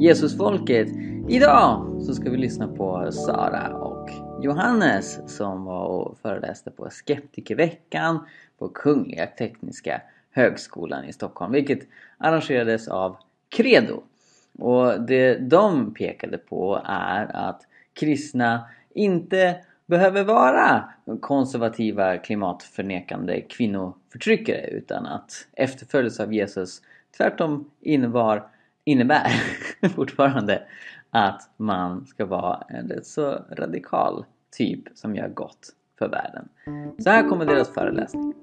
Jesusfolket. Idag så ska vi lyssna på Sara och Johannes som var och föreläste på Skeptikerveckan på Kungliga Tekniska Högskolan i Stockholm vilket arrangerades av Credo. Och det de pekade på är att kristna inte behöver vara konservativa klimatförnekande kvinnoförtryckare utan att efterföljelse av Jesus tvärtom innebar, innebär fortfarande att man ska vara en rätt så radikal typ som gör gott för världen. Så här kommer deras föreläsning.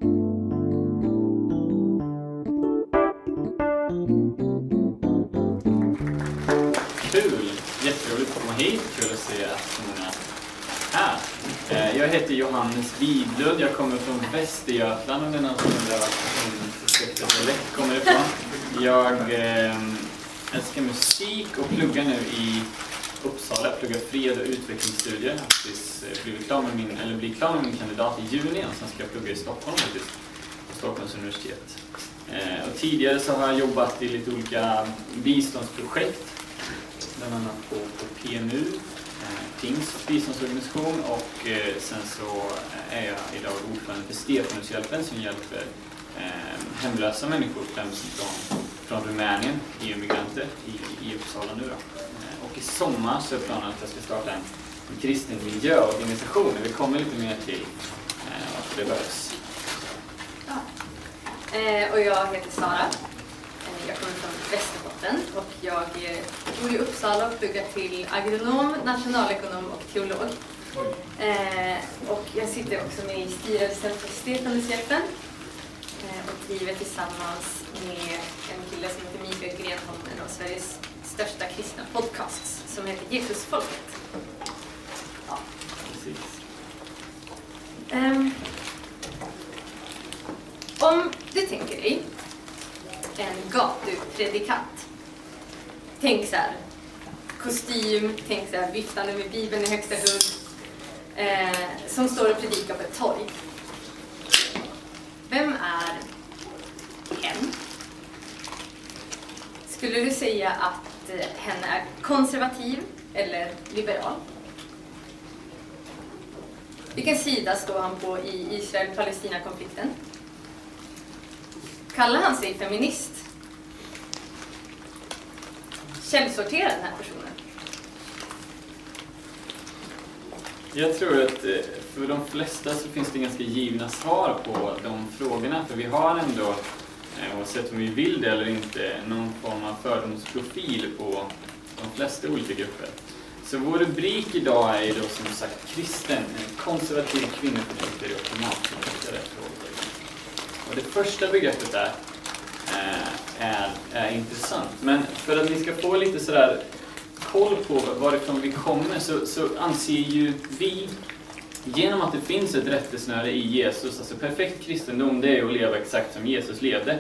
Kul! Jätteroligt att komma hit. Kul att se att så många är här. Jag heter Johannes Widlund. Jag kommer från Västergötland om det är någon som undrar var min kommer ifrån. Jag älskar musik och pluggar nu i Uppsala. Jag pluggar fred och utvecklingsstudier. Jag har precis eh, blivit klar med min, eller blir klar med min kandidat i juni och sen ska jag plugga i Stockholm faktiskt. På Stockholms universitet. Eh, Och tidigare så har jag jobbat i lite olika biståndsprojekt bland annat på, på PNU, eh, Pings biståndsorganisation och eh, sen så eh, är jag idag ordförande för Stefanushjälpen som hjälper eh, hemlösa människor, främst från, från Rumänien, EU-migranter i, i Uppsala nu då. Eh, och i sommar så är planen att jag ska starta en, en kristen miljöorganisation. Vi kommer lite mer till eh, varför det behövs. Eh, och jag heter Sara. Jag kommer från Västerbotten och jag bor i Uppsala och pluggar till agronom, nationalekonom och teolog. Och jag sitter också med i styrelsen för Stefanushjälpen eh, Eh, och driver tillsammans med en kille som heter Mikael Grenholm en av Sveriges största kristna podcasts som heter Jesusfolket. Ja. Precis. Om du tänker dig en gatupredikant. Tänk så här, kostym, tänk så här, viftande med bibeln i högsta hugg. Eh, som står och predikar på ett torg. Vem är hen? Skulle du säga att eh, hen är konservativ eller liberal? Vilken sida står han på i Israel-Palestina-konflikten? Kallar han sig feminist? Källsortera den här personen. Jag tror att eh, för de flesta så finns det ganska givna svar på de frågorna. För vi har ändå, eh, oavsett om vi vill det eller inte, någon form av fördomsprofil på de flesta olika grupper. Så vår rubrik idag är ju då som sagt kristen, en konservativ kvinnoförtryckare och klimatförtryckare. Och det första begreppet där eh, är, är intressant. Men för att ni ska få lite sådär koll på varifrån vi kommer så, så anser ju vi, genom att det finns ett rättesnöre i Jesus, alltså perfekt kristendom, det är att leva exakt som Jesus levde.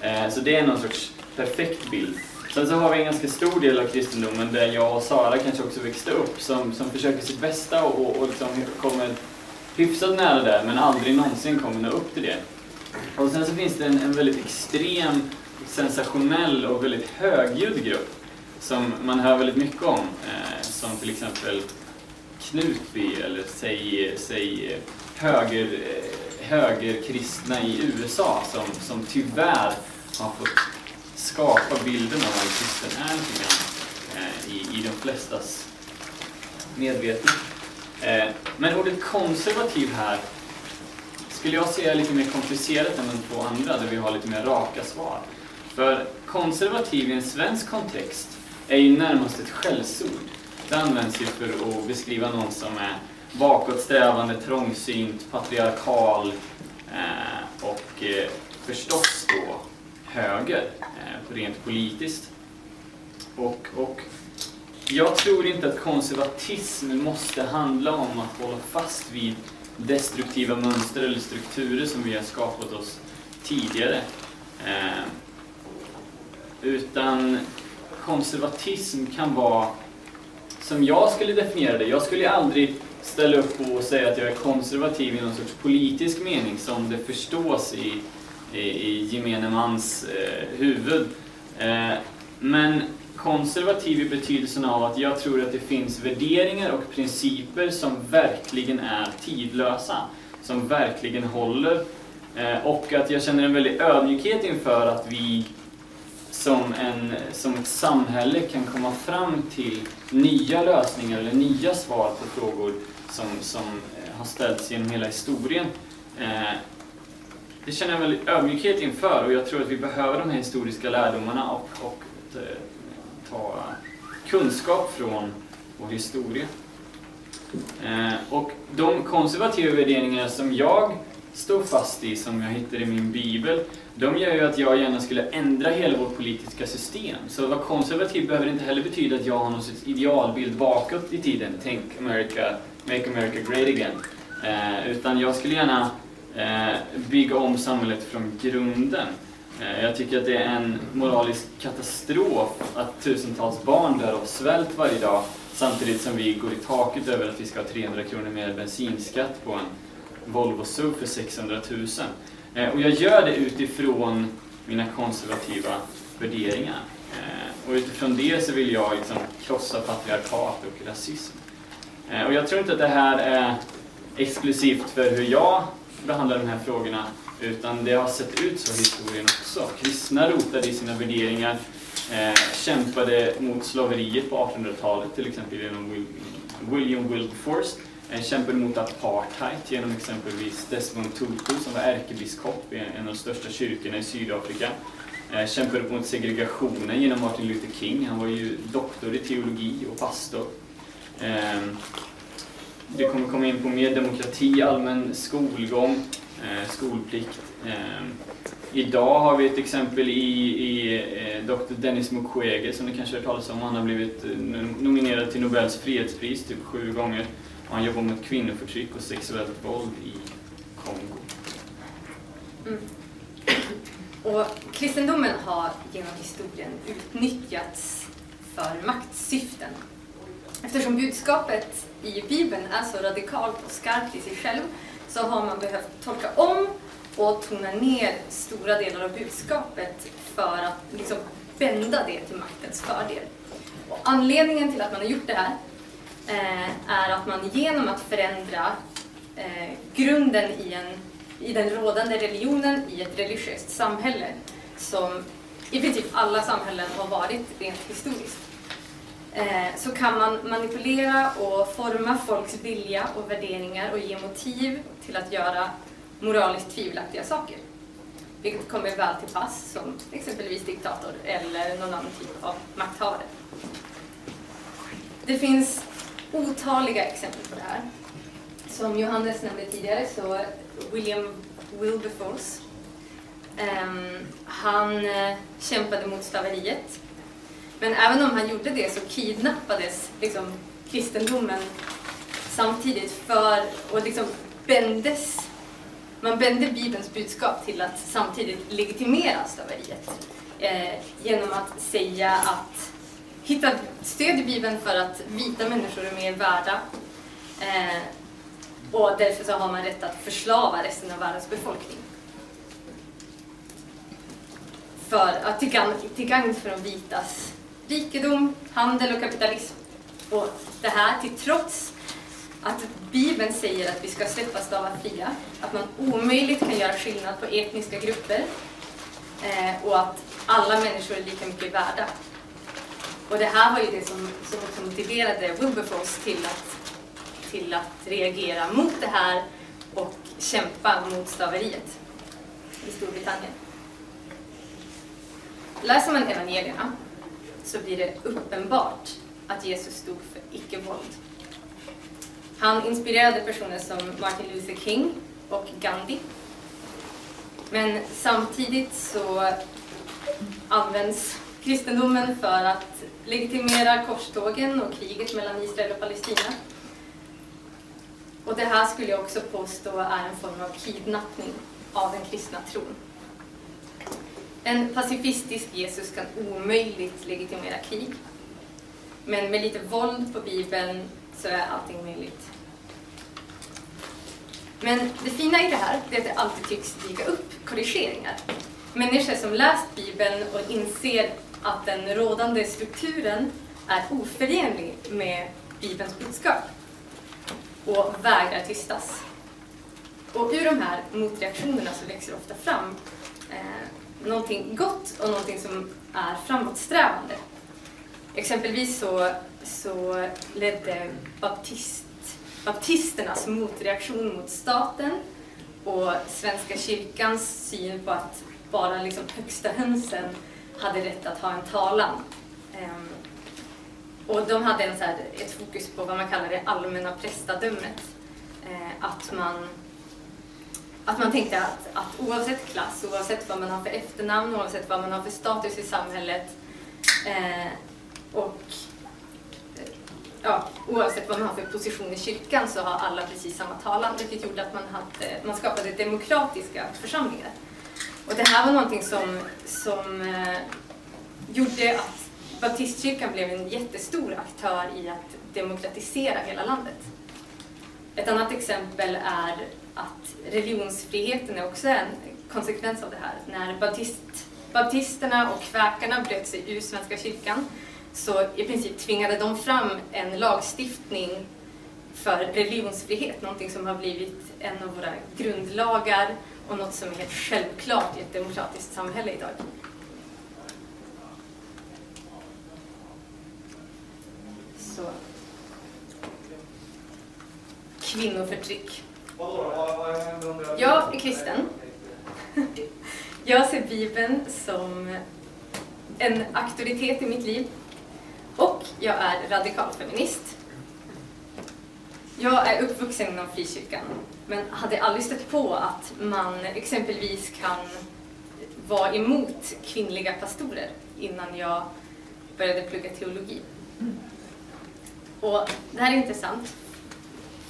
Eh, så det är någon sorts perfekt bild. Sen så har vi en ganska stor del av kristendomen där jag och Sara kanske också växte upp, som, som försöker sitt bästa och, och liksom kommer hyfsat nära där, men aldrig någonsin kommer nå upp till det. Och sen så finns det en, en väldigt extrem, sensationell och väldigt högljudd grupp som man hör väldigt mycket om, eh, som till exempel Knutby eller säg, säg höger, högerkristna i USA som, som tyvärr har fått skapa bilden av vad en kristen är lite grann, eh, i, i de flestas medvetna. Eh, men ordet konservativ här skulle jag säga är lite mer komplicerat än de två andra där vi har lite mer raka svar. För konservativ i en svensk kontext är ju närmast ett skällsord. Ofta används ju för att beskriva någon som är bakåtsträvande, trångsynt, patriarkal eh, och eh, förstås då höger, eh, rent politiskt. Och, och jag tror inte att konservatism måste handla om att hålla fast vid destruktiva mönster eller strukturer som vi har skapat oss tidigare. Eh, utan konservatism kan vara, som jag skulle definiera det, jag skulle aldrig ställa upp och säga att jag är konservativ i någon sorts politisk mening som det förstås i, i, i gemene mans eh, huvud. Eh, Men konservativ i betydelsen av att jag tror att det finns värderingar och principer som verkligen är tidlösa. Som verkligen håller. Eh, och att jag känner en väldig ödmjukhet inför att vi som, en, som ett samhälle kan komma fram till nya lösningar eller nya svar på frågor som, som eh, har ställts genom hela historien. Eh, det känner jag en väldig ödmjukhet inför och jag tror att vi behöver de här historiska lärdomarna och, och eh, ta kunskap från vår historia. Eh, och de konservativa värderingar som jag står fast i, som jag hittar i min bibel, de gör ju att jag gärna skulle ändra hela vårt politiska system. Så att vara konservativ behöver inte heller betyda att jag har någon sorts idealbild bakåt i tiden. Tänk America, make America great again. Eh, utan jag skulle gärna eh, bygga om samhället från grunden. Eh, jag tycker att det är en moralisk katastrof att tusentals barn dör av svält varje dag samtidigt som vi går i taket över att vi ska ha 300 kronor mer bensinskatt på en Volvo SUV för 600 000. Eh, och jag gör det utifrån mina konservativa värderingar. Eh, och utifrån det så vill jag liksom krossa patriarkat och rasism. Eh, och jag tror inte att det här är exklusivt för hur jag behandlar de här frågorna utan det har sett ut så i historien också. Kristna rotade i sina värderingar, kämpade mot slaveriet på 1800-talet, till exempel genom William Wilberforce. Kämpade mot apartheid genom exempelvis Desmond Tutu som var ärkebiskop i en av de största kyrkorna i Sydafrika. Eh, kämpade mot segregationen genom Martin Luther King. Han var ju doktor i teologi och pastor. Eh, Det kommer komma in på mer demokrati, allmän skolgång, eh, skolplikt. Idag har vi ett exempel i, i Dr. Dennis Mukwege som ni kanske har hört talas om. Han har blivit nominerad till Nobels fredspris typ sju gånger. Han jobbar mot kvinnoförtryck och sexuellt våld i Kongo. Mm. Och kristendomen har genom historien utnyttjats för maktsyften. Eftersom budskapet i Bibeln är så radikalt och skarpt i sig själv så har man behövt tolka om och tona ner stora delar av budskapet för att liksom bända det till maktens fördel. Och anledningen till att man har gjort det här Eh, är att man genom att förändra eh, grunden i, en, i den rådande religionen i ett religiöst samhälle som i princip alla samhällen har varit rent historiskt Eh, så kan man manipulera och forma folks vilja och värderingar och ge motiv till att göra moraliskt tvivelaktiga saker. Vilket kommer väl till pass som exempelvis diktator eller någon annan typ av makthavare. Det finns otaliga exempel på det här. Som Johannes nämnde tidigare så William Wilberforce um, han uh, kämpade mot slaveriet men även om han gjorde det så kidnappades liksom, kristendomen samtidigt för, och liksom bändes, man bände Bibelns budskap till att samtidigt legitimera slaveriet eh, genom att säga att hitta stöd i Bibeln för att vita människor är mer värda eh, och därför så har man rätt att förslava resten av världens befolkning. För att till gagn, till gagn för de vitas rikedom, handel och kapitalism. Och det här till trots att Bibeln säger att vi ska släppa stavar fria, att man omöjligt kan göra skillnad på etniska grupper eh, och att alla människor är lika mycket värda. Och det här var ju det som, som också motiverade Wilberforce till att, till att reagera mot det här och kämpa mot slaveriet i Storbritannien. Läser man evangelierna så blir det uppenbart att Jesus stod för icke-våld. Han inspirerade personer som Martin Luther King och Gandhi. Men samtidigt så används kristendomen för att legitimera korstågen och kriget mellan Israel och Palestina. Och det här skulle jag också påstå är en form av kidnappning av den kristna tron. En pacifistisk Jesus kan omöjligt legitimera krig. Men med lite våld på Bibeln så är allting möjligt. Men det fina i det här är att det alltid tycks dyka upp korrigeringar. Människor som läst Bibeln och inser att den rådande strukturen är oförenlig med Bibelns budskap och vägrar tystas. Och ur de här motreaktionerna så växer ofta fram eh, någonting gott och någonting som är framåtsträvande. Exempelvis så, så ledde baptist, baptisternas motreaktion mot staten och Svenska kyrkans syn på att bara liksom högsta hönsen hade rätt att ha en talan. Ehm, och de hade en så här, ett fokus på vad man kallar det allmänna prästadömet. Ehm, att, man, att man tänkte att, att oavsett klass, oavsett vad man har för efternamn, oavsett vad man har för status i samhället eh, och ja, oavsett vad man har för position i kyrkan så har alla precis samma talan, vilket gjorde att man, hade, man skapade demokratiska församlingar. Och det här var någonting som, som eh, gjorde att baptistkyrkan blev en jättestor aktör i att demokratisera hela landet. Ett annat exempel är att religionsfriheten är också en konsekvens av det här. När baptist, baptisterna och kväkarna bröt sig ur Svenska kyrkan så i princip tvingade de fram en lagstiftning för religionsfrihet, någonting som har blivit en av våra grundlagar och något som är helt självklart i ett demokratiskt samhälle idag. Så. Kvinnoförtryck. Jag är kristen. Jag ser Bibeln som en auktoritet i mitt liv och jag är radikal feminist. Jag är uppvuxen inom frikyrkan men hade aldrig stött på att man exempelvis kan vara emot kvinnliga pastorer innan jag började plugga teologi. Och det här är intressant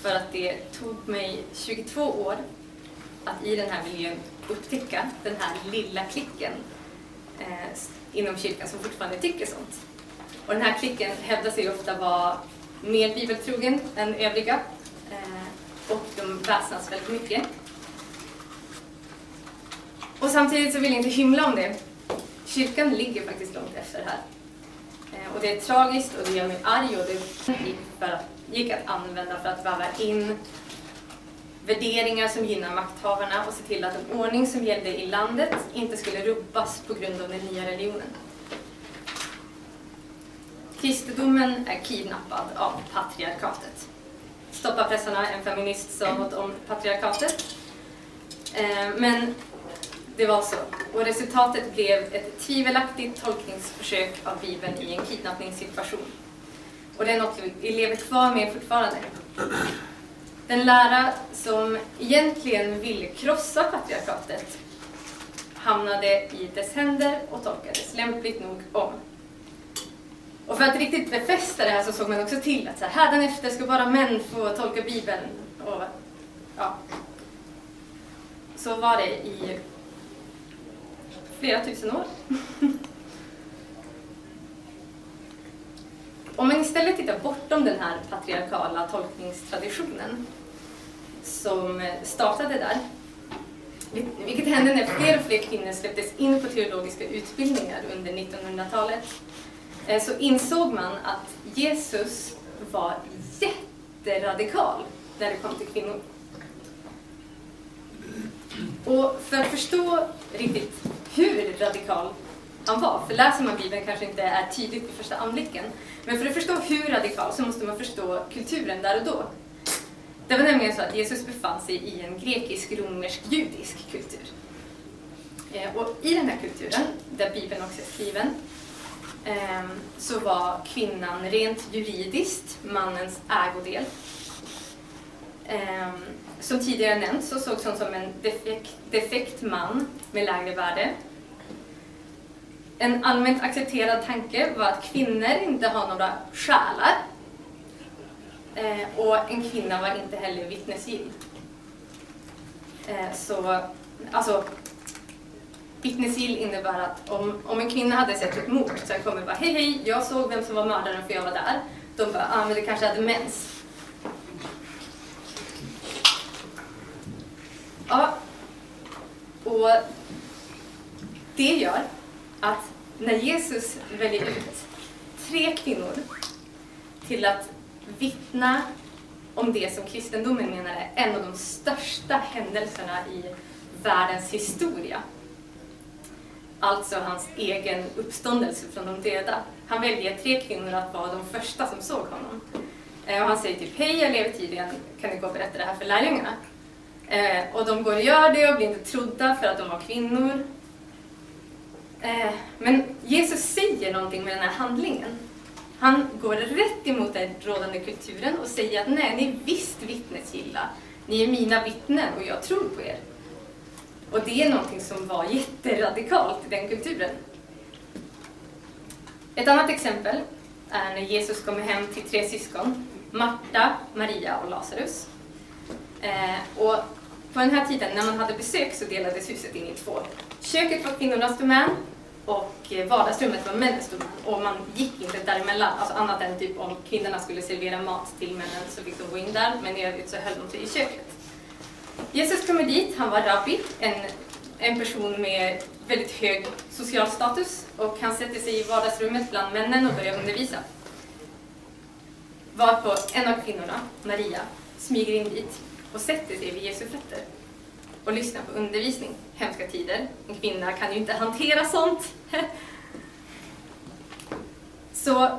för att det tog mig 22 år att i den här miljön upptäcka den här lilla klicken eh, inom kyrkan som fortfarande tycker sånt. Och den här klicken hävdar sig ofta vara mer bibeltrogen än övriga eh, och de väsnas väldigt mycket. Och samtidigt så vill jag inte hymla om det. Kyrkan ligger faktiskt långt efter här. Eh, och det är tragiskt och det gör mig arg och det gick, för att, gick att använda för att väva in värderingar som gynnar makthavarna och se till att en ordning som gällde i landet inte skulle rubbas på grund av den nya religionen. Kristendomen är kidnappad av patriarkatet. Stoppa pressarna, en feminist sa något om patriarkatet. Eh, men det var så. Och resultatet blev ett tvivelaktigt tolkningsförsök av Bibeln i en kidnappningssituation. Och det är något vi lever kvar med fortfarande. Den lära som egentligen ville krossa patriarkatet hamnade i dess händer och tolkades lämpligt nog om. Och för att riktigt befästa det här så såg man också till att så här, hädanefter ska bara män få tolka Bibeln. Och, ja. Så var det i flera tusen år. Om man istället tittar bortom den här patriarkala tolkningstraditionen som startade där, vilket hände när fler och fler kvinnor släpptes in på teologiska utbildningar under 1900-talet, Eh, så insåg man att Jesus var jätteradikal när det kom till kvinnor. Och för att förstå riktigt hur radikal han var, för läser man Bibeln kanske inte är tydligt vid första anblicken, men för att förstå hur radikal så måste man förstå kulturen där och då. Det var nämligen så att Jesus befann sig i en grekisk-romersk-judisk kultur. Eh, och i den här kulturen, där Bibeln också är skriven, Ehm, så var kvinnan rent juridiskt mannens ägodel. Ehm, som tidigare nämnts så sågs hon som en defekt, defekt man med lägre värde. En allmänt accepterad tanke var att kvinnor inte har några själar. Ehm, och en kvinna var inte heller vittnesgill. Så, alltså, vittnesgill innebär att om, om en kvinna hade sett ett mord så kommer bara hej hej, jag såg vem som var mördaren för jag var där. De bara, ah men det kanske hade mens. Ja, och det gör att när Jesus väljer ut tre kvinnor till att vittna om det som kristendomen menar är en av de största händelserna i världens historia. Alltså hans egen uppståndelse från de döda. Han väljer tre kvinnor att vara de första som såg honom. Eh, och han säger typ, hej jag lever tydligen, kan du gå och berätta det här för lärjungarna? Eh, och de går och gör det och blir inte trodda för att de var kvinnor. Eh, men Jesus säger någonting med den här handlingen. Han går rätt emot den rådande kulturen och säger att nej, ni är visst vittnesgilla. Ni är mina vittnen och jag tror på er. Och det är någonting som var jätteradikalt i den kulturen. Ett annat exempel är när Jesus kommer hem till tre syskon. Marta, Maria och Lazarus. Eh, och på den här tiden när man hade besök så delades huset in i två. Köket var kvinnornas domän och eh, vardagsrummet var männens domän. Och man gick inte däremellan, alltså annat än typ om kvinnorna skulle servera mat till männen så fick de gå in där, men i övrigt så höll de sig i köket. Jesus kommer dit, han var rabbi, en, en person med väldigt hög social status och han sätter sig i vardagsrummet bland männen och börjar undervisa. Varpå en av kvinnorna, Maria, smyger in dit och sätter sig vid Jesu fötter och lyssnar på undervisning. Hemska tider. En kvinna kan ju inte hantera sånt. Så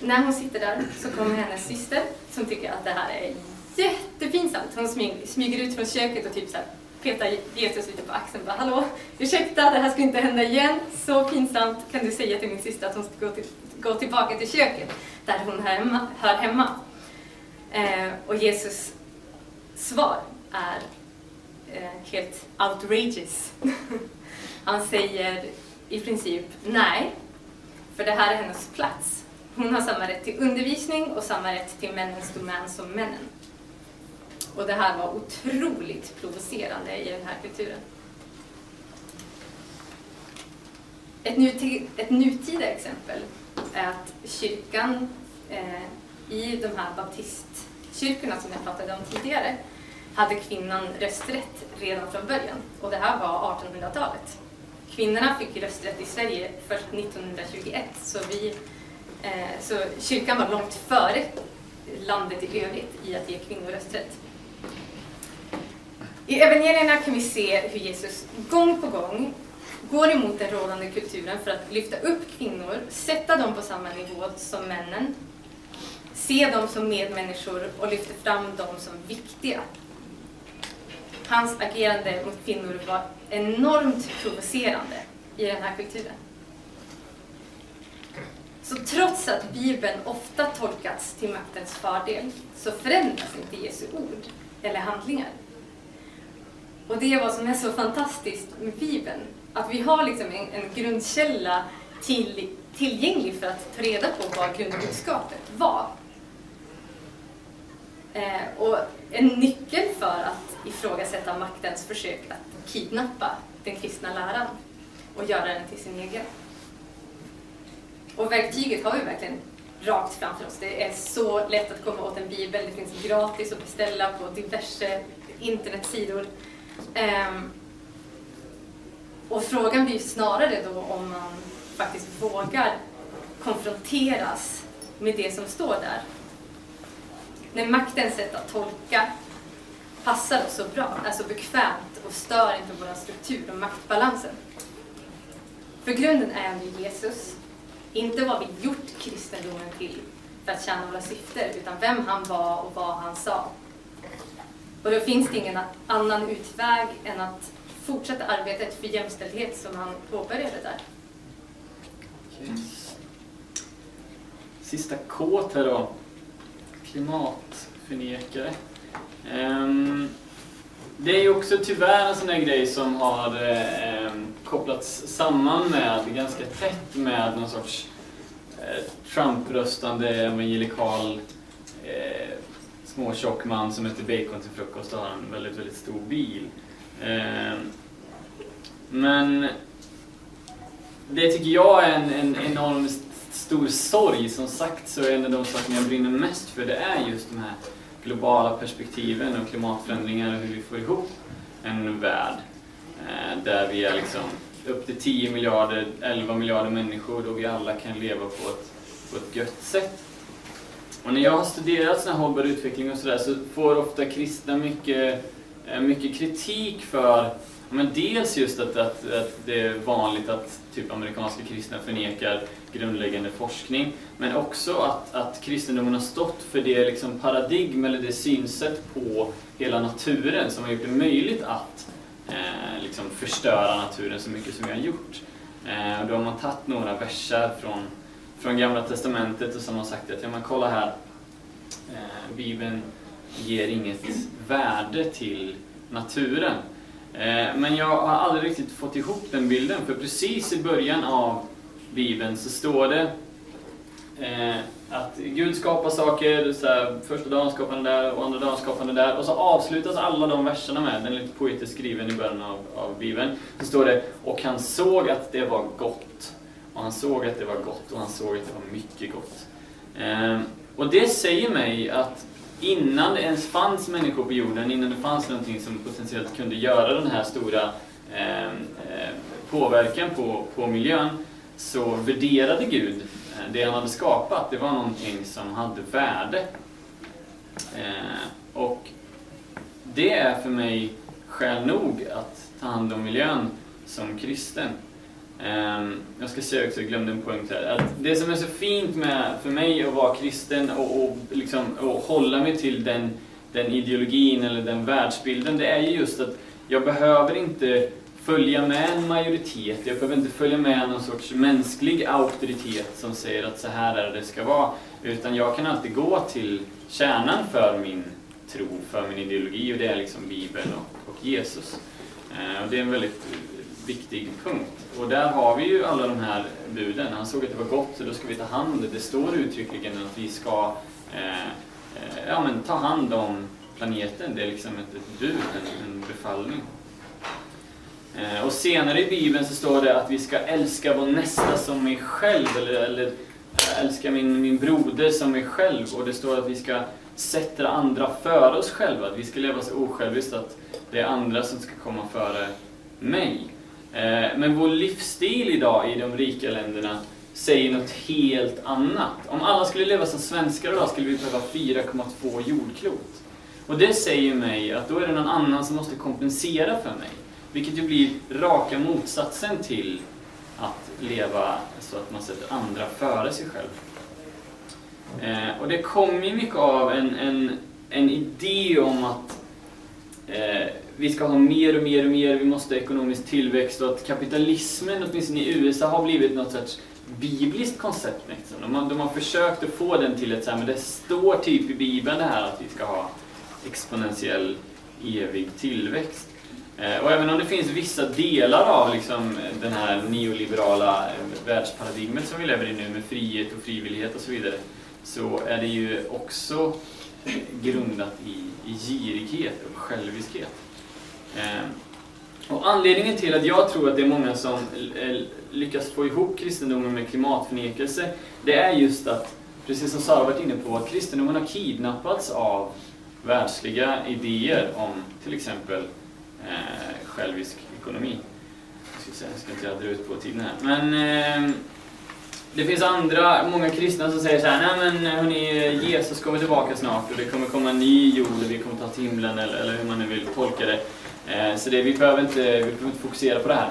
när hon sitter där så kommer hennes syster som tycker att det här är jättepinsamt. Hon smyger ut från köket och typ så här petar Jesus lite på axeln. Bara, Hallå, ursäkta, det här ska inte hända igen. Så pinsamt. Kan du säga till min syster att hon ska gå, till, gå tillbaka till köket där hon hör hemma. Hör hemma. Eh, och Jesus svar är eh, helt outrageous. Han säger i princip nej, för det här är hennes plats. Hon har samma rätt till undervisning och samma rätt till männens domän som männen. Och det här var otroligt provocerande i den här kulturen. Ett, nutid, ett nutida exempel är att kyrkan eh, i de här baptistkyrkorna som jag pratade om tidigare hade kvinnan rösträtt redan från början. Och det här var 1800-talet. Kvinnorna fick rösträtt i Sverige först 1921, så, vi, eh, så kyrkan var långt före landet i övrigt i att ge kvinnor rösträtt. I evangelierna kan vi se hur Jesus gång på gång går emot den rådande kulturen för att lyfta upp kvinnor, sätta dem på samma nivå som männen, se dem som medmänniskor och lyfta fram dem som viktiga. Hans agerande mot kvinnor var enormt provocerande i den här kulturen. Så trots att Bibeln ofta tolkats till maktens fördel så förändras inte Jesu ord eller handlingar. Och det är vad som är så fantastiskt med Bibeln. Att vi har liksom en, en grundkälla till, tillgänglig för att ta reda på vad grundbudskapet var. Eh, och en nyckel för att ifrågasätta maktens försök att kidnappa den kristna läran och göra den till sin egen. Och verktyget har vi verkligen rakt framför oss. Det är så lätt att komma åt en bibel. Det finns gratis att beställa på diverse internetsidor. Um, och frågan blir snarare då om man faktiskt vågar konfronteras med det som står där. När maktens sätt att tolka passar oss så bra, är så bekvämt och stör inte vår struktur och maktbalansen. För grunden är ändå Jesus, inte vad vi gjort kristendomen till för att tjäna våra syften, utan vem han var och vad han sa. Och då finns det ingen annan utväg än att fortsätta arbetet för jämställdhet som han påbörjade där. Sista K här då. Klimatförnekare. Um, det är ju också tyvärr en sån där grej som har ehm, kopplats samman med, ganska tätt med någon sorts eh, Trump-röstande evangelikal eh, småtjock man som äter bacon till frukost och har en väldigt, väldigt stor bil. Eh, men det tycker jag är en, en enormt stor sorg. Som sagt så är en av de sakerna jag brinner mest för det är just de här globala perspektiven och klimatförändringar och hur vi får ihop en värld eh, där vi är liksom upp till 10 miljarder, 11 miljarder människor då vi alla kan leva på ett, på ett gött sätt. Och när jag har studerat sån här hållbar utveckling och sådär så får ofta kristna mycket, eh, mycket kritik för men dels just att, att, att det är vanligt att typ amerikanska kristna förnekar grundläggande forskning. Men också att, att kristendomen har stått för det liksom paradigm eller det synsätt på hela naturen som har gjort det möjligt att eh, liksom förstöra naturen så mycket som vi har gjort. Eh, då har man tagit några verser från, från Gamla Testamentet och som har sagt att ja men kolla här, eh, Bibeln ger inget värde till naturen. Eh, men jag har aldrig riktigt fått ihop den bilden, för precis i början av Bibeln så står det eh, att Gud skapar saker, så här, första dagen skapar han där och andra dagen skapar han där. Och så avslutas alla de verserna med, den är lite poetiskt skriven i början av, av Bibeln. Så står det, och han såg att det var gott. Och han såg att det var gott och han såg att det var mycket gott. Eh, och det säger mig att innan det ens fanns människor på jorden, innan det fanns någonting som potentiellt kunde göra den här stora eh, påverkan på, på miljön, så värderade Gud eh, det han hade skapat. Det var någonting som hade värde. Eh, och det är för mig skäl nog att ta hand om miljön som kristen. Ehm, jag ska säga också, jag glömde en poäng. här. Att det som är så fint med, för mig att vara kristen och, och, liksom, och hålla mig till den, den ideologin eller den världsbilden, det är ju just att jag behöver inte följa med en majoritet, jag behöver inte följa med någon sorts mänsklig auktoritet som säger att så här är det ska vara. Utan jag kan alltid gå till kärnan för min tro, för min ideologi och det är liksom Bibeln och, och Jesus. Ehm, och det är en väldigt viktig punkt. Och där har vi ju alla de här buden. Han såg att det var gott, så då ska vi ta hand om det. Det står uttryckligen att vi ska eh, eh, ja, men ta hand om planeten. Det är liksom ett, ett bud, en, en befallning. Eh, och senare i Bibeln så står det att vi ska älska vår nästa som mig själv, eller, eller eh, älska min, min broder som mig själv. Och det står att vi ska sätta andra före oss själva, att vi ska leva så osjälviskt att det är andra som ska komma före mig. Eh, men vår livsstil idag i de rika länderna säger något helt annat. Om alla skulle leva som svenskar idag skulle vi behöva 4,2 jordklot. Och det säger mig att då är det någon annan som måste kompensera för mig. Vilket ju blir raka motsatsen till att leva så att man sätter andra före sig själv. Eh, och det kommer ju mycket av en, en, en idé om att eh, vi ska ha mer och mer och mer, vi måste ha ekonomisk tillväxt och att kapitalismen, åtminstone i USA, har blivit något sorts bibliskt koncept. Liksom. De, har, de har försökt att få den till ett så här, men det står typ i Bibeln det här att vi ska ha exponentiell evig tillväxt. Eh, och även om det finns vissa delar av liksom, den här neoliberala eh, världsparadigmet som vi lever i nu med frihet och frivillighet och så vidare, så är det ju också grundat i, i girighet och själviskhet. Ehm, och anledningen till att jag tror att det är många som lyckas få ihop kristendomen med klimatförnekelse, det är just att, precis som Sara varit inne på, att kristendomen har kidnappats av världsliga idéer om till exempel eh, självisk ekonomi. Jag ska, jag ska inte jag dra ut på tiden här. Men eh, det finns andra, många kristna som säger så här, nej men hörni, Jesus kommer tillbaka snart och det kommer komma en ny jord och vi kommer ta till himlen eller, eller hur man nu vill tolka det. Eh, så det, vi, behöver inte, vi behöver inte fokusera på det här.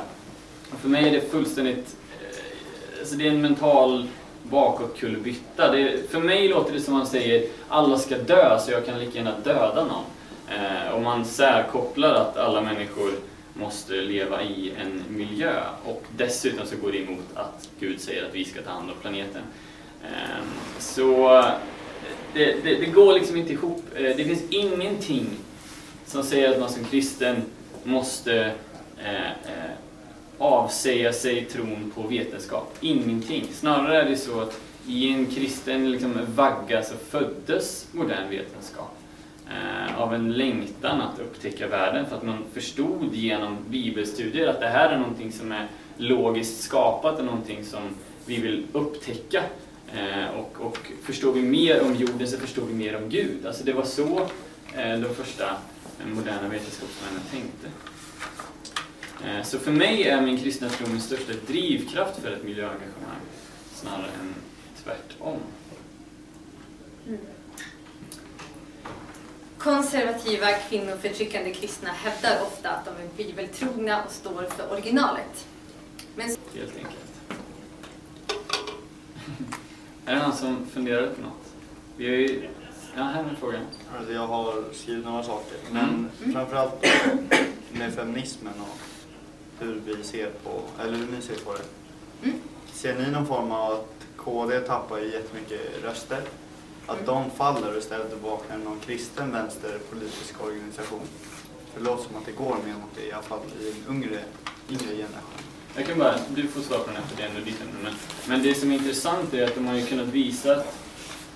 Och för mig är det fullständigt... Eh, alltså det är en mental bakåtkullerbytta. För mig låter det som man säger alla ska dö så jag kan lika gärna döda någon. Eh, och man särkopplar att alla människor måste leva i en miljö och dessutom så går det emot att Gud säger att vi ska ta hand om planeten. Ehm, eh, så det, det, det, går liksom inte ihop. Eh, det finns ingenting som säger att man som kristen måste eh, eh, avsäga sig tron på vetenskap. Ingenting. Snarare är det så att i en kristen liksom, vagga så föddes modern vetenskap. Eh, av en längtan att upptäcka världen för att man förstod genom bibelstudier att det här är någonting som är logiskt skapat och någonting som vi vill upptäcka. Eh, och, och förstår vi mer om jorden så förstår vi mer om Gud. Alltså det var så eh, de första moderna vetenskapsmännen tänkte. Eh, Så för mig är min kristna tro min största drivkraft för ett miljöengagemang snarare än tvärtom. Konservativa kvinnoförtryckande kristna hävdar ofta att de är bibeltrogna och står för originalet. Men Helt enkelt. är det någon som funderar på något? Vi har ju... Ja, här är frågan. Alltså jag har skrivit några saker, men Mm. framförallt med feminismen och hur vi ser på, eller hur ni ser på det. Mm. Ser ni någon form av att KD tappar ju jättemycket röster? Att Mm. de faller och istället vaknar någon kristen vänsterpolitisk organisation? För det låter som att det går mer mot det, i alla fall i en yngre, yngre generation. Jag kan bara, du får svara på den här för det är ändå ditt ämne. Men, men det som är intressant är att de har ju kunnat visa att,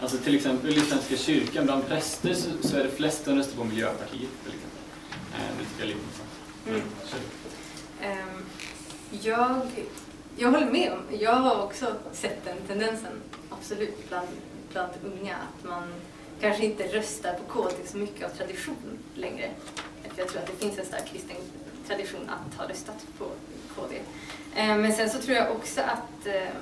alltså till exempel i Svenska kyrkan, bland präster så, så är det flest som röstar på Miljöpartiet till exempel. Eh, det tycker jag är lite intressant. Mm. Ehm, jag, jag håller med om, jag har också sett den tendensen, absolut, bland, bland unga. Att man kanske inte röstar på KD så mycket av tradition längre. För jag tror att det finns en stark kristen tradition att ha röstat på KD. Ehm, men sen så tror jag också att, ehm,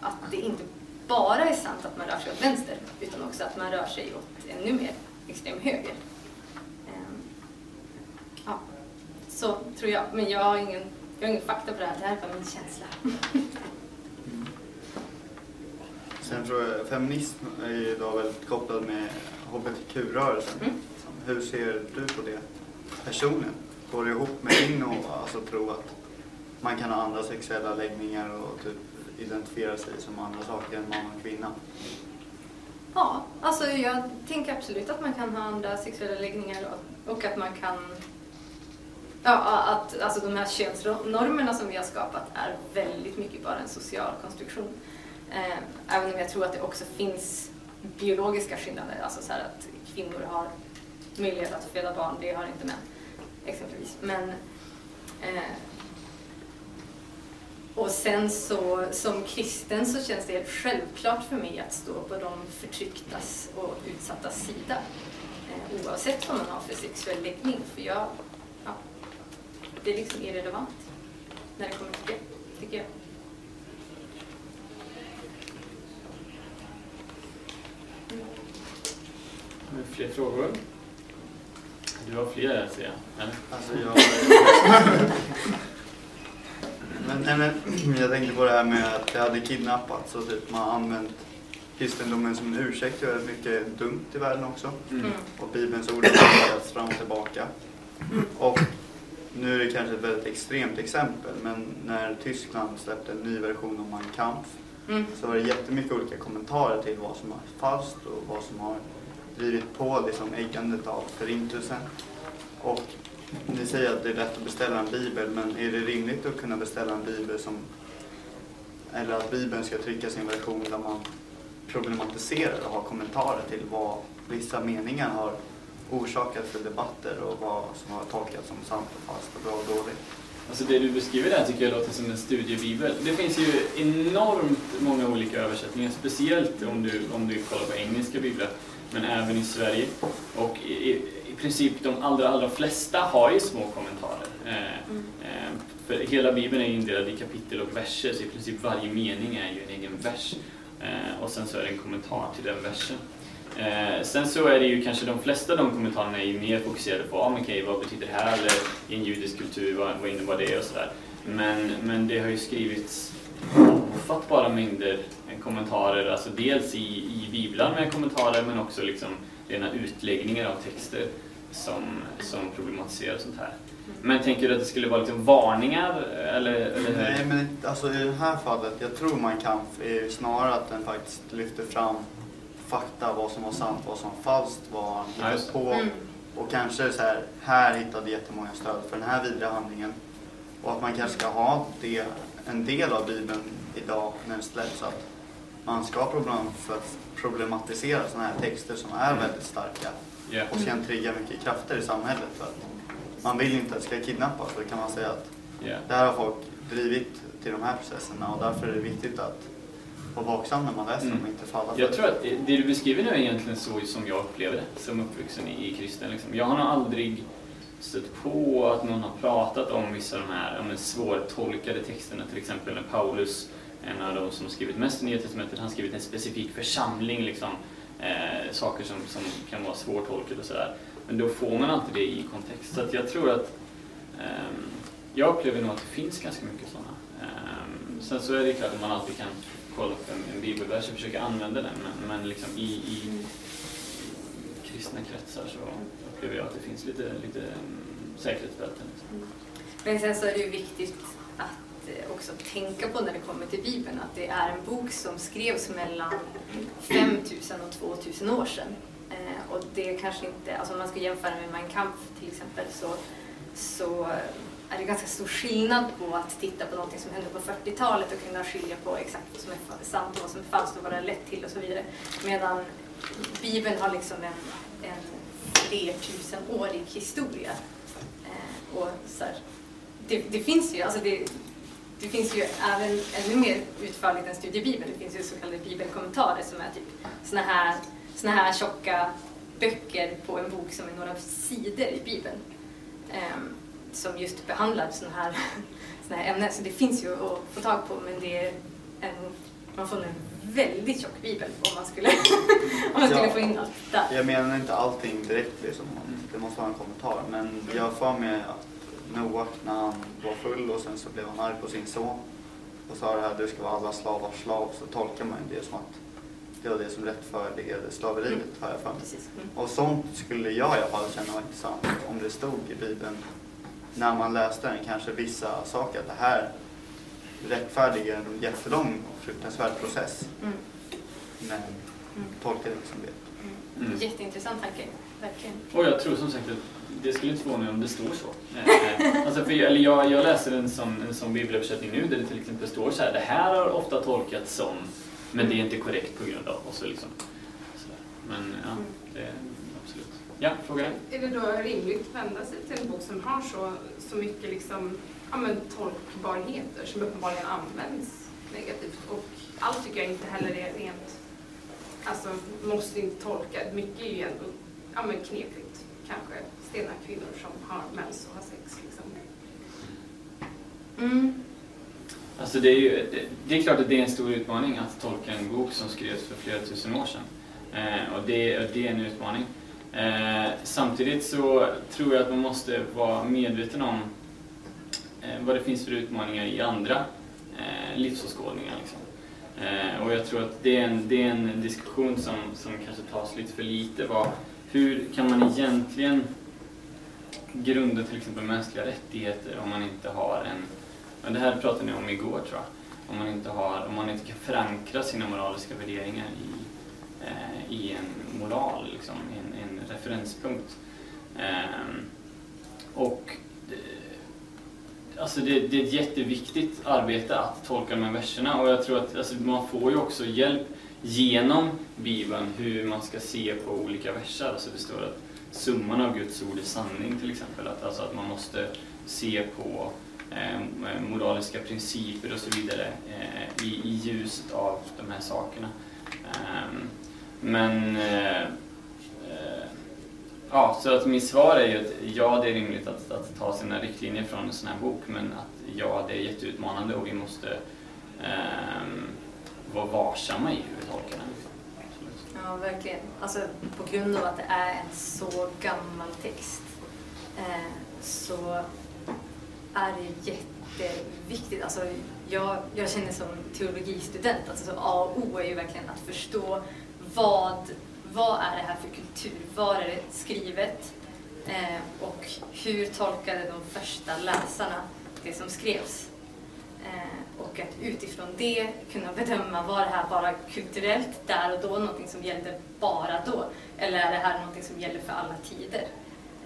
att det inte bara är sant att man rör sig åt vänster, utan också att man rör sig åt ännu mer extrem höger. Ehm, ja. Så tror jag. Men jag har ingen, jag har ingen fakta på det här. Det här är bara min känsla. Sen tror jag feminism är ju idag väldigt kopplad med HBTQ-rörelsen. Mm. Hur ser du på det personligen? Går det ihop med din och, alltså, tro att man kan ha andra sexuella läggningar och typ identifiera sig som andra saker än man och kvinna? Ja, alltså jag tänker absolut att man kan ha andra sexuella läggningar och, och att man kan... Ja, att alltså de här könsnormerna som vi har skapat är väldigt mycket bara en social konstruktion. Eh, även om jag tror att det också finns biologiska skillnader, alltså så här att kvinnor har möjlighet att föda barn, det har inte män exempelvis. Men, eh, och sen så som kristen så känns det helt självklart för mig att stå på de förtrycktas och utsattas sida. Eh, oavsett vad man har för sexuell läggning. För jag, ja, det är liksom irrelevant när det kommer till det, tycker jag. Har vi fler frågor? Du har fler ser jag. Eller? Alltså jag... men, nej, men, jag tänkte på det här med att det hade kidnappats och typ man har använt kristendomen som en ursäkt till väldigt mycket dumt i världen också. Mm. Och Bibelns ord har tolkats fram och tillbaka. Och nu är det kanske ett väldigt extremt exempel, men när Tyskland släppte en ny version av Mein Kampf Mm. så var det jättemycket olika kommentarer till vad som är falskt och vad som har drivit på liksom äggandet av förintelsen. Och ni säger att det är lätt att beställa en bibel, men är det rimligt att kunna beställa en bibel som eller att bibeln ska trycka sin version där man problematiserar och har kommentarer till vad vissa meningar har orsakat för debatter och vad som har tolkats som sant och falskt och bra och dåligt. Alltså det du beskriver där tycker jag låter som en studiebibel. Det finns ju enormt många olika översättningar, speciellt om du, om du kollar på engelska biblar, men även i Sverige. Och i princip de allra, allra flesta har ju små kommentarer. Eh, Mm. eh, för hela bibeln är indelad i kapitel och verser, så i princip varje mening är ju en egen vers. Eh, och sen så är det en kommentar till den versen. Eh, sen så är det ju kanske de flesta av de kommentarerna är ju mer fokuserade på, ah, men okej, vad betyder det här? Eller i en judisk kultur, vad, vad innebär det? Och sådär. Men, men det har ju skrivits ofattbara mängder kommentarer, alltså dels i, i biblar med kommentarer men också liksom rena utläggningar av texter som, som problematiserar sånt här. Men tänker du att det skulle vara liksom varningar eller, eller? Nej, men alltså i det här fallet, jag tror man kan snarare att den faktiskt lyfter fram fakta, vad som var sant, vad som var falskt, vad han just det. på. Mm. Och kanske så här, här hittade jättemånga stöd för den här vidriga handlingen. Och att man kanske ska ha det, en del av Bibeln idag när den släpps. så Att man ska problem för att problematisera sådana här texter som är väldigt starka Ja. och kan trigga mycket krafter i samhället. För att man vill inte att det ska kidnappas. Då kan man säga att Ja. det här har folk drivit till de här processerna och därför är det viktigt att vara vaksam när man läser dem och inte falla Jag tror att det du beskriver nu är egentligen så som jag upplever det, som uppvuxen i, i kristen. Liksom. Jag har nog aldrig stött på att någon har pratat om vissa av de här men svårtolkade texterna. Till exempel när Paulus, en av de som skrivit mest i Nya Testamentet, han skrivit en specifik församling. Liksom, eh, saker som, som kan vara svårtolkade och sådär. Men då får man alltid det i kontext. Så att jag tror att eh, jag upplever nog att det finns ganska mycket sådana. Eh, sen så är det klart att man alltid kan kolla upp en, en bibelvers och försöka använda den. Men, men liksom i, i, kristna kretsar så upplever jag att det finns lite, lite ehm, säkerhetsbälten. Liksom. Men sen så är det ju viktigt att Eh, också tänka på när det kommer till Bibeln att det är en bok som skrevs mellan 5000 och 2000 år sedan. Eh, och det kanske inte, alltså om man ska jämföra med Mein Kampf till exempel så, så är det ganska stor skillnad på att titta på någonting som hände på 40-talet och kunna skilja på exakt vad som är sant och vad som är falskt och vad det är lett till och så vidare. Medan Bibeln har liksom en, en flertusenårig historia. Eh, och så här, det, det, finns ju, alltså det, det finns ju även ännu mer utförligt än studiebibeln. Det finns ju så kallade bibelkommentarer som är typ såna här, såna här tjocka böcker på en bok som är några sidor i bibeln. Eh, som just behandlar såna här, såna här ämnen. Så det finns ju att få tag på men det är en, man får en väldigt tjock bibel om man skulle, om man skulle Ja. få in allt där. Jag menar inte allting direkt liksom. Det måste vara en kommentar. Men jag får med att Noak när han var full och sen så blev han arg på sin son och sa det här du ska vara alla slavars slav så tolkar man ju det som att det var det som rättfärdigade slaveriet har jag för mig. Mm. Och sånt skulle jag i alla fall känna var intressant om det stod i Bibeln när man läste den kanske vissa saker att det här rättfärdigar en jättelång och fruktansvärd process. Mm. Men tolka det som det. Mm. Jätteintressant tanke, verkligen. Och jag tror som sagt att det skulle inte förvåna mig om det står så. Eh, alltså för jag, eller jag, jag läser en sån, en sån bibelöversättning nu där det till exempel står så här. Det här har ofta tolkats som, men det är inte korrekt på grund av. Och så liksom, sådär. Men ja, det är absolut. Ja, fråga. Är det då rimligt att vända sig till en bok som har så, så mycket liksom, ja, men, tolkbarheter som uppenbarligen används negativt? Och allt tycker jag inte heller är rent, alltså måste inte tolka. Mycket är ju ändå ja, men, knepigt. Kanske stena kvinnor som har mens och har sex. Liksom. Mm. Alltså det är ju, det, det är klart att det är en stor utmaning att tolka en bok som skrevs för flera tusen år sedan. Eh, och det, och det är en utmaning. Eh, samtidigt så tror jag att man måste vara medveten om eh, vad det finns för utmaningar i andra eh, livsåskådningar. Liksom. Eh, och jag tror att det är en, det är en diskussion som, som kanske tas lite för lite. Vad, hur kan man egentligen grunda till exempel mänskliga rättigheter om man inte har en men det här pratade ni om igår tror jag. Om man inte, har, om man inte kan förankra sina moraliska värderingar i, eh, i en moral, liksom, en, en referenspunkt. Ehm, eh, och det, alltså det, det är ett jätteviktigt arbete att tolka de här verserna och jag tror att alltså, man får ju också hjälp genom Bibeln hur man ska se på olika verser. Alltså det står att summan av Guds ord är sanning till exempel. Att, alltså att man måste se på ehm, eh, moraliska principer och så vidare eh, i, i ljuset av de här sakerna. Eh, men eh, eh, ja, så att mitt svar är ju att ja, det är rimligt att, att ta sina riktlinjer från en sån här bok men att ja, det är jätteutmanande och vi måste ehm, vara varsamma i hur vi tolkar den. Absolut. Ja, verkligen. Alltså på grund av att det är en så gammal text eh, så är det jätteviktigt. Alltså, jag, jag känner som teologistudent, alltså A och O är ju verkligen att förstå vad, vad är det här för kultur? Var är det skrivet? Eh, och hur tolkade de första läsarna det som skrevs? Och att utifrån det kunna bedöma, var det här bara kulturellt där och då, någonting som gällde bara då? Eller är det här någonting som gäller för alla tider?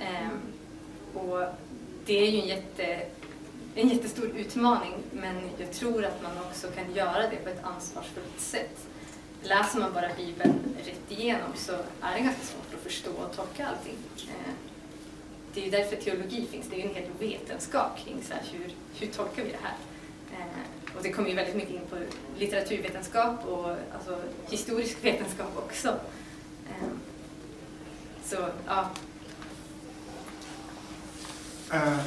Ehm, och det är ju en, jätte, en jättestor utmaning, men jag tror att man också kan göra det på ett ansvarsfullt sätt. Läser man bara Bibeln rätt igenom så är det ganska svårt att förstå och tolka allting. Ehm, det är ju därför teologi finns, det är ju en hel vetenskap kring så här, hur, hur tolkar vi det här? Och det kommer ju väldigt mycket in på litteraturvetenskap och alltså, historisk vetenskap också. Ehm, så ja, eh,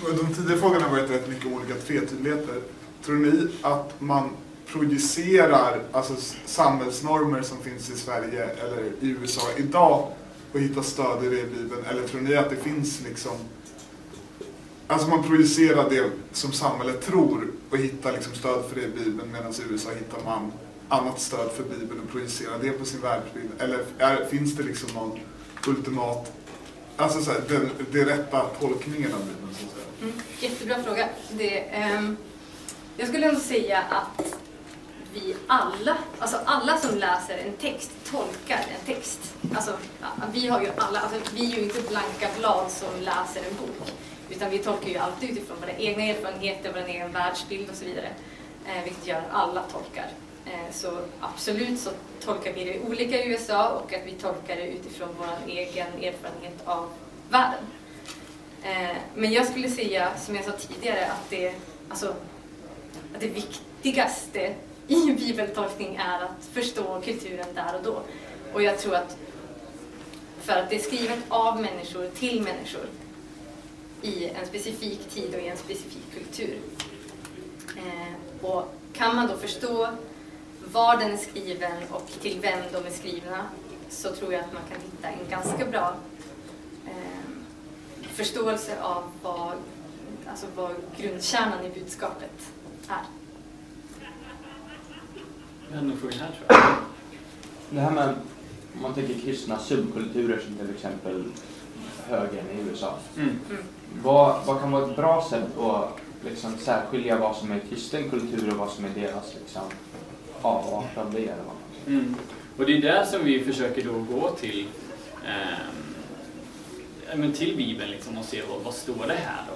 de tidigare frågorna har varit rätt mycket olika tvetydigheter. Tror ni att man projicerar alltså, samhällsnormer som finns i Sverige eller i USA idag och hittar stöd i det i Bibeln? Eller tror ni att det finns liksom Alltså man projicerar det som samhället tror och hittar liksom stöd för det i Bibeln medan i USA hittar man annat stöd för Bibeln och projicerar det på sin världsbild. Eller är, finns det liksom någon ultimat, alltså så här, den, den rätta tolkningen av Bibeln så att säga? Mm, jättebra fråga. Det, ehm, jag skulle ändå säga att vi alla, alltså alla som läser en text tolkar en text. Alltså, vi har ju alla, alltså, vi är ju inte blanka blad som läser en bok. Utan vi tolkar ju alltid utifrån våra egna erfarenheter, vår egen världsbild och så vidare. Eh, vilket gör att alla tolkar. Eh, så absolut så tolkar vi det olika i USA och att vi tolkar det utifrån vår egen erfarenhet av världen. Eh, men jag skulle säga, som jag sa tidigare, att det, alltså, att det viktigaste i bibeltolkning är att förstå kulturen där och då. Och jag tror att för att det är skrivet av människor till människor i en specifik tid och i en specifik kultur. Eh, och kan man då förstå var den är skriven och till vem de är skrivna så tror jag att man kan hitta en ganska bra eh, förståelse av vad, alltså vad grundkärnan i budskapet är. Vi hade nog frågan här tror jag. Det här med, om man tänker kristna subkulturer som till exempel högern i USA. Mm. Vad, vad kan vara ett bra sätt att liksom särskilja vad som är kristen kultur och vad som är deras liksom, avart av det? Eller vad man Mm. Och det är där som vi försöker då gå till ja, men till Bibeln liksom och se vad, vad står det här då?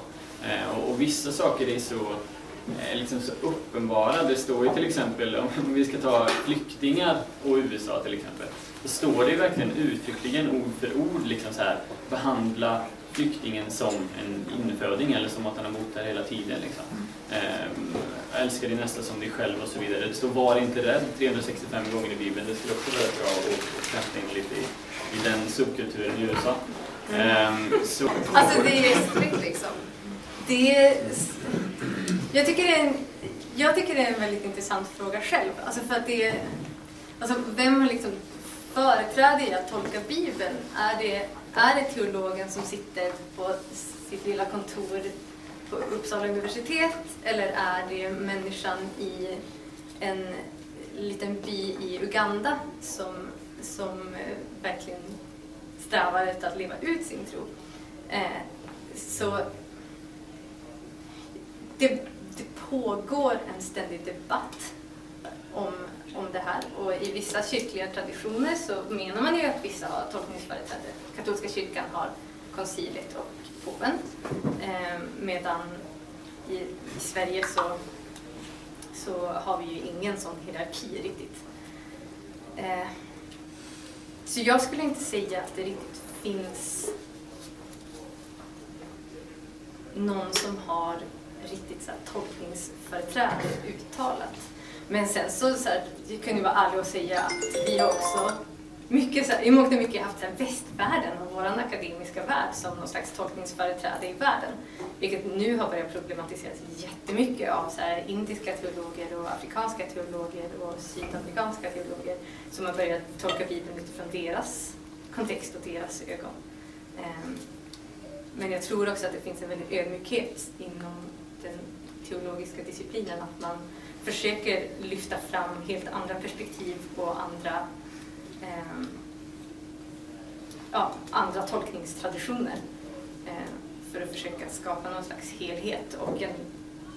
Eh, och, och vissa saker är så, eh, liksom så uppenbara. Det står ju till exempel, om vi ska ta flyktingar och USA till exempel, så står det ju verkligen uttryckligen ord för ord liksom så här, behandla flyktingen som en inföding eller som att han har bott där hela tiden. Liksom. Ehm, älska din nästa som dig själv och så vidare. Det står var inte rädd 365 gånger i Bibeln. Det skulle också vara bra att kasta in lite i, i den subkulturen i USA. Ehm, så, Alltså det är Strikt liksom. Det, jag, tycker det är en, jag tycker det är en väldigt intressant fråga själv. Alltså för att det är, alltså vem har liksom företräde i att tolka Bibeln? Är det, är det teologen som sitter på sitt lilla kontor på Uppsala universitet eller är det människan i en liten by i Uganda som, som eh, verkligen strävar efter att leva ut sin tro? Eh, så det, det pågår en ständig debatt om, om det här och i vissa kyrkliga traditioner så menar man ju att vissa har tolkningsföreträde. Katolska kyrkan har konciliet och påven eh, medan i, i Sverige så, så har vi ju ingen sån hierarki riktigt. Eh, så jag skulle inte säga att det riktigt finns någon som har riktigt så här, tolkningsföreträde uttalat. Men sen så, så här, jag kan ju vara ärlig och säga att vi har också mycket, så här, i mångt och mycket haft så här, västvärlden och vår akademiska värld som någon slags tolkningsföreträde i världen. Vilket nu har börjat problematiseras jättemycket av så här, indiska teologer och afrikanska teologer och sydamerikanska teologer som har börjat tolka Bibeln utifrån deras kontext och deras ögon. Ehm, men jag tror också att det finns en väldig ödmjukhet inom den teologiska disciplinen att man försöker lyfta fram helt andra perspektiv och andra, eh, ja, andra tolkningstraditioner eh, för att försöka skapa någon slags helhet och en,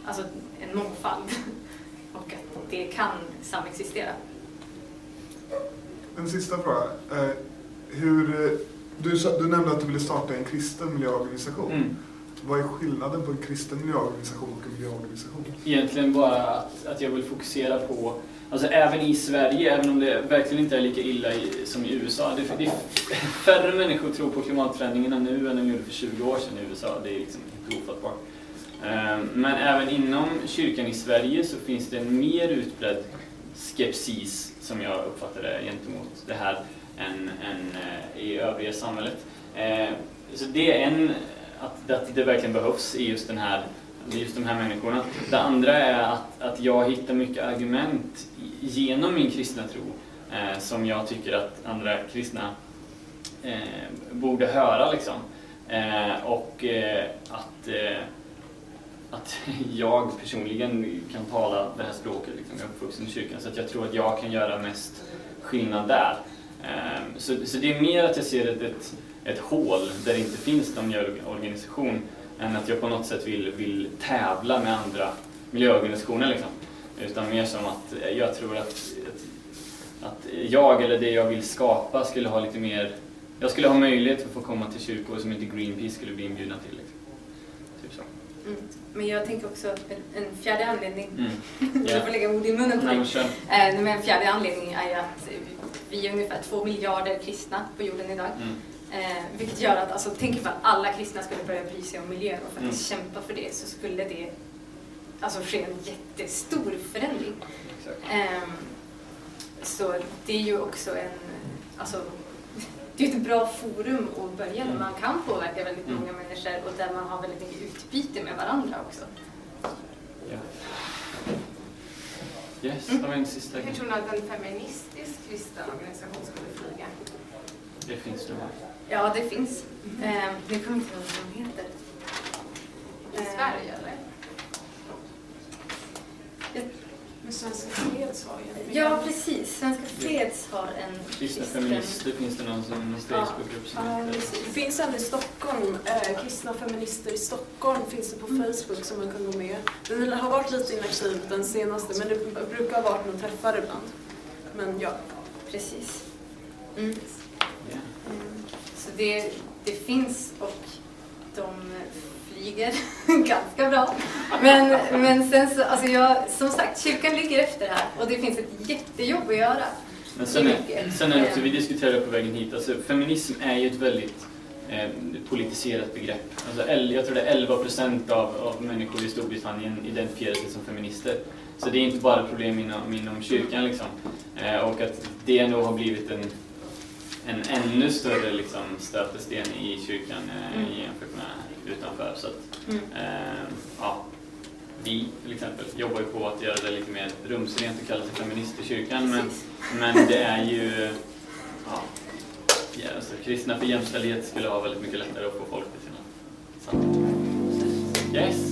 alltså en mångfald och att det kan samexistera. En sista fråga. Eh, hur, eh, du, du nämnde att du ville starta en kristen miljöorganisation. mm. Vad är skillnaden på en kristen miljöorganisation och en miljöorganisation? Egentligen bara att, att jag vill fokusera på, alltså även i Sverige, även om det verkligen inte är lika illa i, som i USA. Det, det är färre människor tror på klimatförändringarna nu än de gjorde för 20 år sedan i USA. Det är liksom helt ofattbart. Eh, men även inom kyrkan i Sverige så finns det en mer utbredd skepsis, som jag uppfattar det, gentemot det här än, än eh, i övriga samhället. Eh, så det är en att, att det verkligen behövs i just den här just de här människorna. Det andra är att, att jag hittar mycket argument genom min kristna tro eh, som jag tycker att andra kristna eh, borde höra. Liksom. Eh, och eh, att, eh, att jag personligen kan tala det här språket. Liksom. Jag är uppvuxen i kyrkan så att jag tror att jag kan göra mest skillnad där. Eh, så, så det är mer att jag ser ett, ett, ett hål där det inte finns någon miljöorganisation än att jag på något sätt vill, vill tävla med andra miljöorganisationer. Liksom. Utan mer som att jag tror att, att, att jag eller det jag vill skapa skulle ha lite mer jag skulle ha möjlighet att få komma till kyrkor som inte Greenpeace skulle bli inbjudna till. Liksom. Typ så. Mm. Men jag tänker också att en, en fjärde anledning, Mm. jag får lägga ord i munnen på Nej, dig. men. Eh, men en fjärde anledning är ju att vi är ungefär två miljarder kristna på jorden idag. Mm. Eh, vilket gör att, alltså, tänk ifall alla kristna skulle börja bry sig om miljön och faktiskt Mm. kämpa för det så skulle det alltså, ske en jättestor förändring. Ehm, så det är ju också en, alltså, det är ett bra forum att börja där man kan påverka väldigt Mm. många människor och där man har väldigt mycket utbyte med varandra också. Ja. Yes, har vi en sista Hur tror ni att en feministisk kristen organisation skulle flyga? Det finns det. va? Ja, det finns. Ehm, nu kommer inte ihåg vad de heter. I Eh, Sverige eller? Men Svenska Freds har ju Ja, precis. Svenska Freds har en Kristna feminister finns det någon, som, någon Facebookgrupp som Ja, heter. precis. Det finns en i Stockholm, eh, Kristna Feminister i Stockholm finns det på Facebook som man kan gå med. Den har varit lite inaktiv den senaste men det brukar ha varit någon träffar ibland. Men ja. Precis. Mm. Ja. Så det, det finns och de flyger ganska bra. Men, men sen så, alltså jag, som sagt, kyrkan ligger efter här och det finns ett jättejobb att göra. Men sen är, sen är det också, vi diskuterade på vägen hit, alltså feminism är ju ett väldigt eh, politiserat begrepp. Alltså, jag tror det är 11 procent av, av människor i Storbritannien identifierar sig som feminister. Så det är inte bara problem inom, inom kyrkan liksom. Eh, och att det nog har blivit en, en ännu större liksom, stötesten i kyrkan eh, Mm. jämfört med utanför. Så att, Mm. eh, ja, vi till exempel jobbar ju på att göra det lite mer rumsrent och kalla sig feminist i kyrkan. Men, men det är ju... Ja, ja, alltså, kristna för jämställdhet skulle ha väldigt mycket lättare att få folk till sina samtal. Yes!